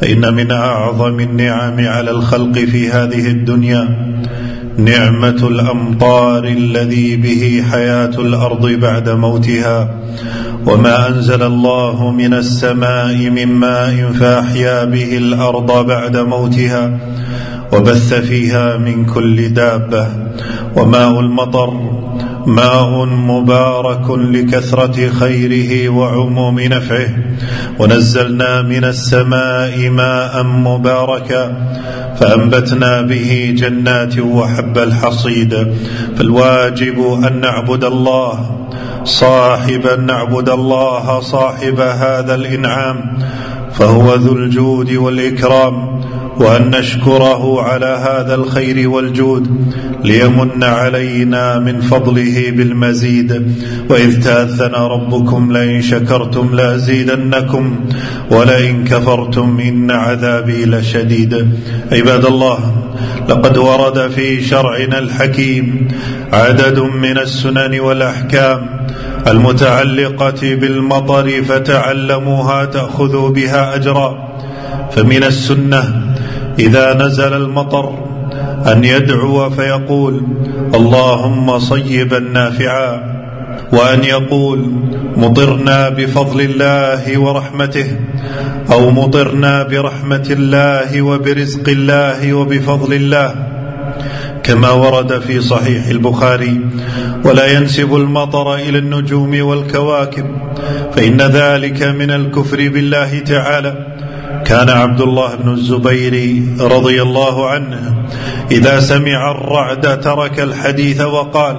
فإن من أعظم النعم على الخلق في هذه الدنيا نعمة الأمطار الذي به حياة الأرض بعد موتها. وما أنزل الله من السماء من ماء فأحيا به الأرض بعد موتها وبث فيها من كل دابة. وماء المطر ماء مبارك لكثرة خيره وعموم نفعه. ونزلنا من السماء ماء مباركا فأنبتنا به جنات وحب الحصيد. فالواجب أن نعبد الله صاحب أن نعبد الله صاحب هذا الإنعام فهو ذو الجود والإكرام. وأن نشكره على هذا الخير والجود ليمن علينا من فضله بالمزيد. وإذ تاذن ربكم لئن شكرتم لأزيدنكم ولئن كفرتم إن عذابي لشديد. عباد الله لقد ورد في شرعنا الحكيم عدد من السنن والأحكام المتعلقة بالمطر فتعلموها تأخذوا بها أجرا. فمن السنة إذا نزل المطر أن يدعو فيقول اللهم صيبا نافعا وأن يقول مطرنا بفضل الله ورحمته أو مطرنا برحمة الله وبرزق الله وبفضل الله. كما ورد في صحيح البخاري ولا ينسب المطر إلى النجوم والكواكب فإن ذلك من الكفر بالله تعالى. كان عبد الله بن الزبير رضي الله عنه إذا سمع الرعد ترك الحديث وقال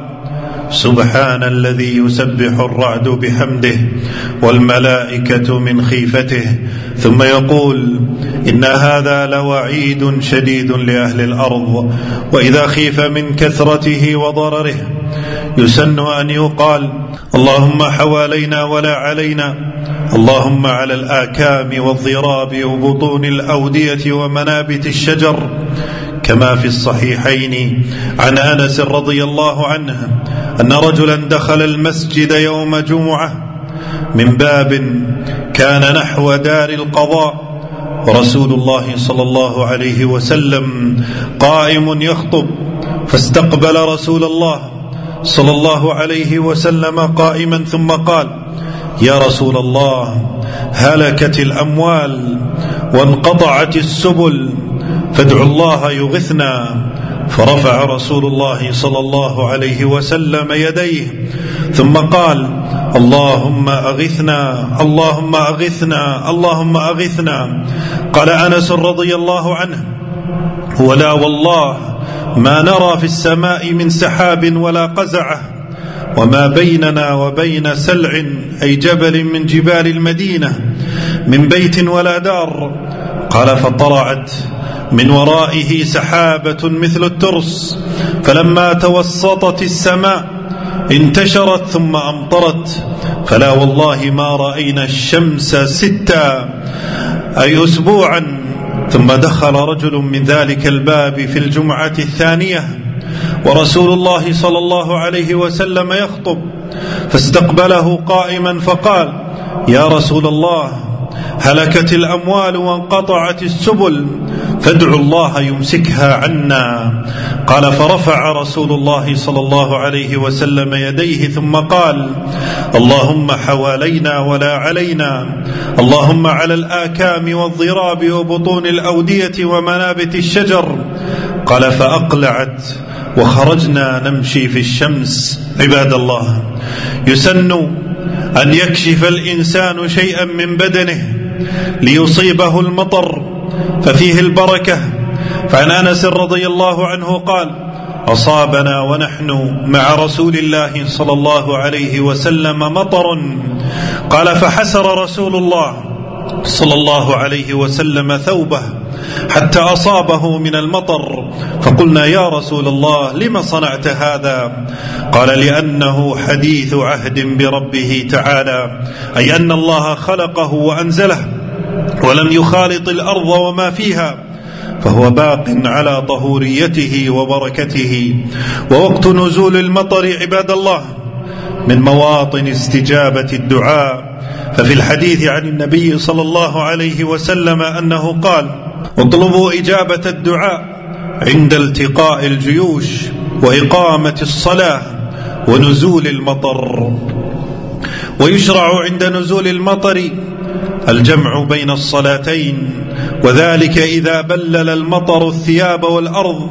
سبحان الذي يسبح الرعد بحمده والملائكة من خيفته. ثم يقول إن هذا لوعيد شديد لأهل الأرض وإذا خيف من كثرته وضرره يسن أن يقال اللهم حوالينا ولا علينا اللهم على الآكام والضراب وبطون الأودية ومنابت الشجر كما في الصحيحين عن أنس رضي الله عنه أن رجلا دخل المسجد يوم جمعة من باب كان نحو دار القضاء ورسول الله صلى الله عليه وسلم قائم يخطب فاستقبل رسول الله صلى الله عليه وسلم قائما ثم قال يا رسول الله هلكت الأموال وانقطعت السبل فادعوا الله يغثنا. فرفع رسول الله صلى الله عليه وسلم يديه ثم قال اللهم أغثنا اللهم أغثنا اللهم أغثنا. قال أنس رضي الله عنه ولا والله ما نرى في السماء من سحاب ولا قزعة. وما بيننا وبين سلع أي جبل من جبال المدينة من بيت ولا دار. قال فطلعت. من ورائه سحابة مثل الترس. فلما توسطت السماء انتشرت ثم أمطرت. فلا والله ما رأينا الشمس ستا أي أسبوعا. ثم دخل رجل من ذلك الباب في الجمعة الثانية. ورسول الله صلى الله عليه وسلم يخطب فاستقبله قائما فقال يا رسول الله هلكت الأموال وانقطعت السبل فادعوا الله يمسكها عنا. قال فرفع رسول الله صلى الله عليه وسلم يديه ثم قال اللهم حوالينا ولا علينا اللهم على الآكام والضراب وبطون الأودية ومنابت الشجر قال فأقلعت وخرجنا نمشي في الشمس عباد الله. يسن أن يكشف الإنسان شيئا من بدنه ليصيبه المطر ففيه البركة. فعن أنس رضي الله عنه قال أصابنا ونحن مع رسول الله صلى الله عليه وسلم مطر. قال فحسر رسول الله. صلى الله عليه وسلم ثوبه حتى أصابه من المطر. فقلنا يا رسول الله لم صنعت هذا؟ قال لأنه حديث عهد بربه تعالى أي أن الله خلقه وأنزله ولم يخالط الأرض وما فيها فهو باق على طهوريته وبركته. ووقت نزول المطر عباد الله من مواطن استجابة الدعاء ففي الحديث عن النبي صلى الله عليه وسلم أنه قال اطلبوا إجابة الدعاء عند التقاء الجيوش وإقامة الصلاة ونزول المطر. ويشرع عند نزول المطر الجمع بين الصلاتين وذلك إذا بلل المطر الثياب والأرض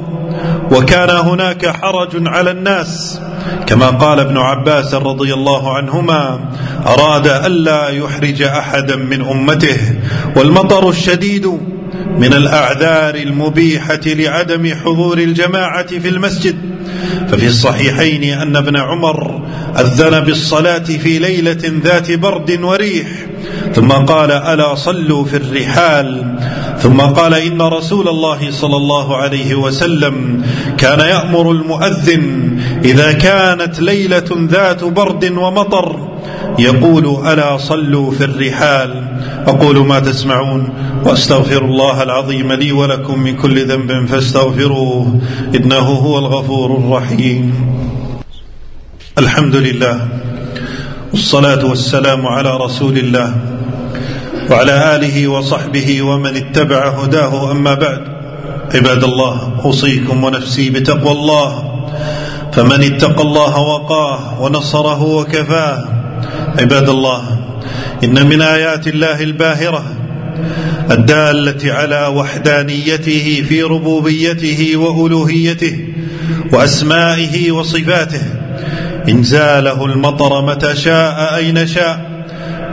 وكان هناك حرج على الناس كما قال ابن عباس رضي الله عنهما أراد ألا يحرج أحدا من أمته والمطر الشديد من الأعذار المبيحة لعدم حضور الجماعة في المسجد. ففي الصحيحين أن ابن عمر أذن بالصلاة في ليلة ذات برد وريح ثم قال ألا صلوا في الرحال؟ ثم قال إن رسول الله صلى الله عليه وسلم كان يأمر المؤذن إذا كانت ليلة ذات برد ومطر يقول ألا صلوا في الرحال. أقول ما تسمعون وأستغفر الله العظيم لي ولكم من كل ذنب فاستغفروه إنه هو الغفور الرحيم. الحمد لله والصلاة والسلام على رسول الله وعلى آله وصحبه ومن اتبع هداه. أما بعد عباد الله أوصيكم ونفسي بتقوى الله فمن اتقى الله وقاه ونصره وكفاه عباد الله إن من آيات الله الباهرة الدالة على وحدانيته في ربوبيته وألوهيته وأسمائه وصفاته إنزاله المطر متى شاء أين شاء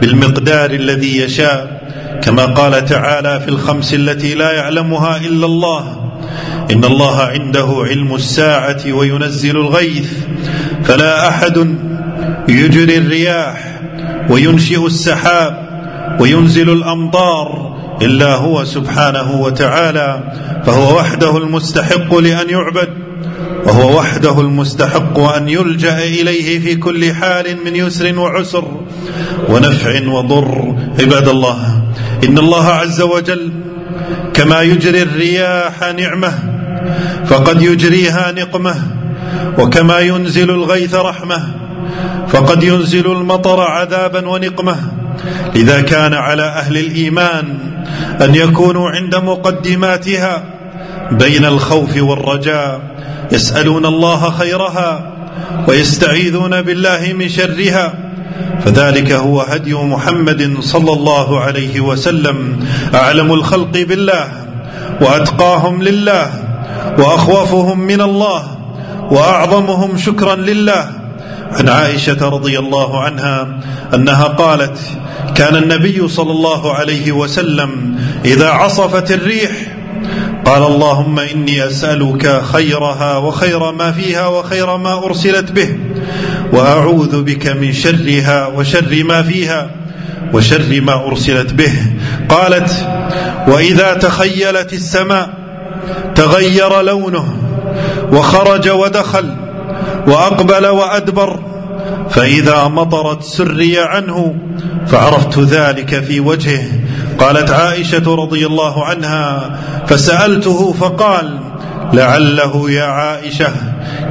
بالمقدار الذي يشاء كما قال تعالى في الخمس التي لا يعلمها إلا الله إن الله عنده علم الساعة وينزل الغيث فلا أحد يجري الرياح وينشئ السحاب وينزل الأمطار إلا هو سبحانه وتعالى فهو وحده المستحق لأن يعبد وهو وحده المستحق أن يلجأ إليه في كل حال من يسر وعسر ونفع وضر. عباد الله إن الله عز وجل كما يجري الرياح نعمة فقد يجريها نقمة وكما ينزل الغيث رحمة. فقد ينزل المطر عذابا ونقمة. لذا كان على أهل الإيمان أن يكونوا عند مقدماتها بين الخوف والرجاء يسألون الله خيرها ويستعيذون بالله من شرها. فذلك هو هدي محمد صلى الله عليه وسلم. أعلم الخلق بالله وأتقاهم لله وأخوفهم من الله وأعظمهم شكرا لله. عن عائشة رضي الله عنها أنها قالت كان النبي صلى الله عليه وسلم إذا عصفت الريح قال اللهم إني أسألك خيرها وخير ما فيها وخير ما أرسلت به وأعوذ بك من شرها وشر ما فيها وشر ما أرسلت به. قالت وإذا تخيلت السماء تغير لونه وخرج ودخل وأقبل وأدبر فإذا مطرت سري عنه فعرفت ذلك في وجهه. قالت عائشة رضي الله عنها فسألته فقال لعله يا عائشة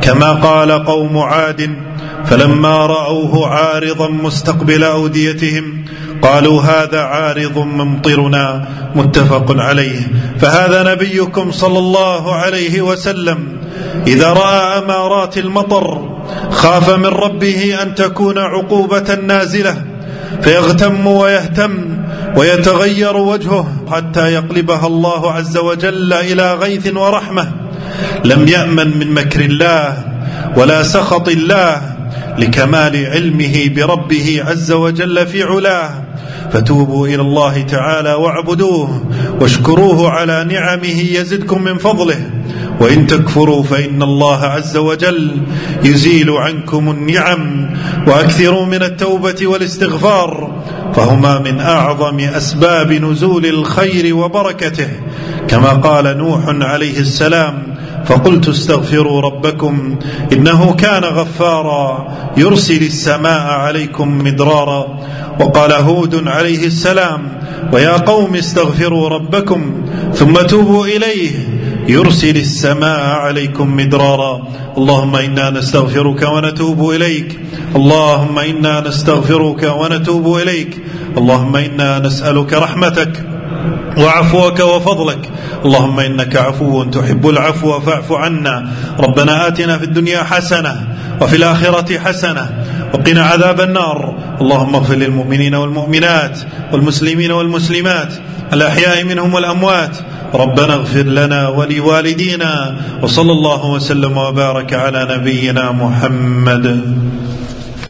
كما قال قوم عاد فلما رأوه عارضا مستقبل أوديتهم قالوا هذا عارض ممطرنا متفق عليه. فهذا نبيكم صلى الله عليه وسلم. إذا رأى أمارات المطر خاف من ربه أن تكون عقوبة نازلة فيغتم ويهتم ويتغير وجهه حتى يقلبها الله عز وجل إلى غيث ورحمة. لم يأمن من مكر الله ولا سخط الله لكمال علمه بربه عز وجل في علاه. فتوبوا إلى الله تعالى واعبدوه واشكروه على نعمه يزدكم من فضله. وإن تكفروا فإن الله عز وجل يزيل عنكم النعم وأكثروا من التوبة والاستغفار فهما من أعظم أسباب نزول الخير وبركته. كما قال نوح عليه السلام فقلت استغفروا ربكم إنه كان غفارا يرسل السماء عليكم مدرارا. وقال هود عليه السلام ويا قوم استغفروا ربكم ثم توبوا إليه. يرسل السماء عليكم مدرارا. اللهم إنا نستغفرك ونتوب إليك. اللهم إنا نستغفرك ونتوب إليك. اللهم إنا نسألك رحمتك وعفوك وفضلك. اللهم إنك عفو تحب العفو فاعف عنا. ربنا آتنا في الدنيا حسنة وفي الآخرة حسنة وقنا عذاب النار. اللهم اغفر للمؤمنين والمؤمنات والمسلمين والمسلمات الأحياء منهم والأموات ربنا اغفر لنا ولوالدينا وصلى الله وسلم وبارك على نبينا محمد.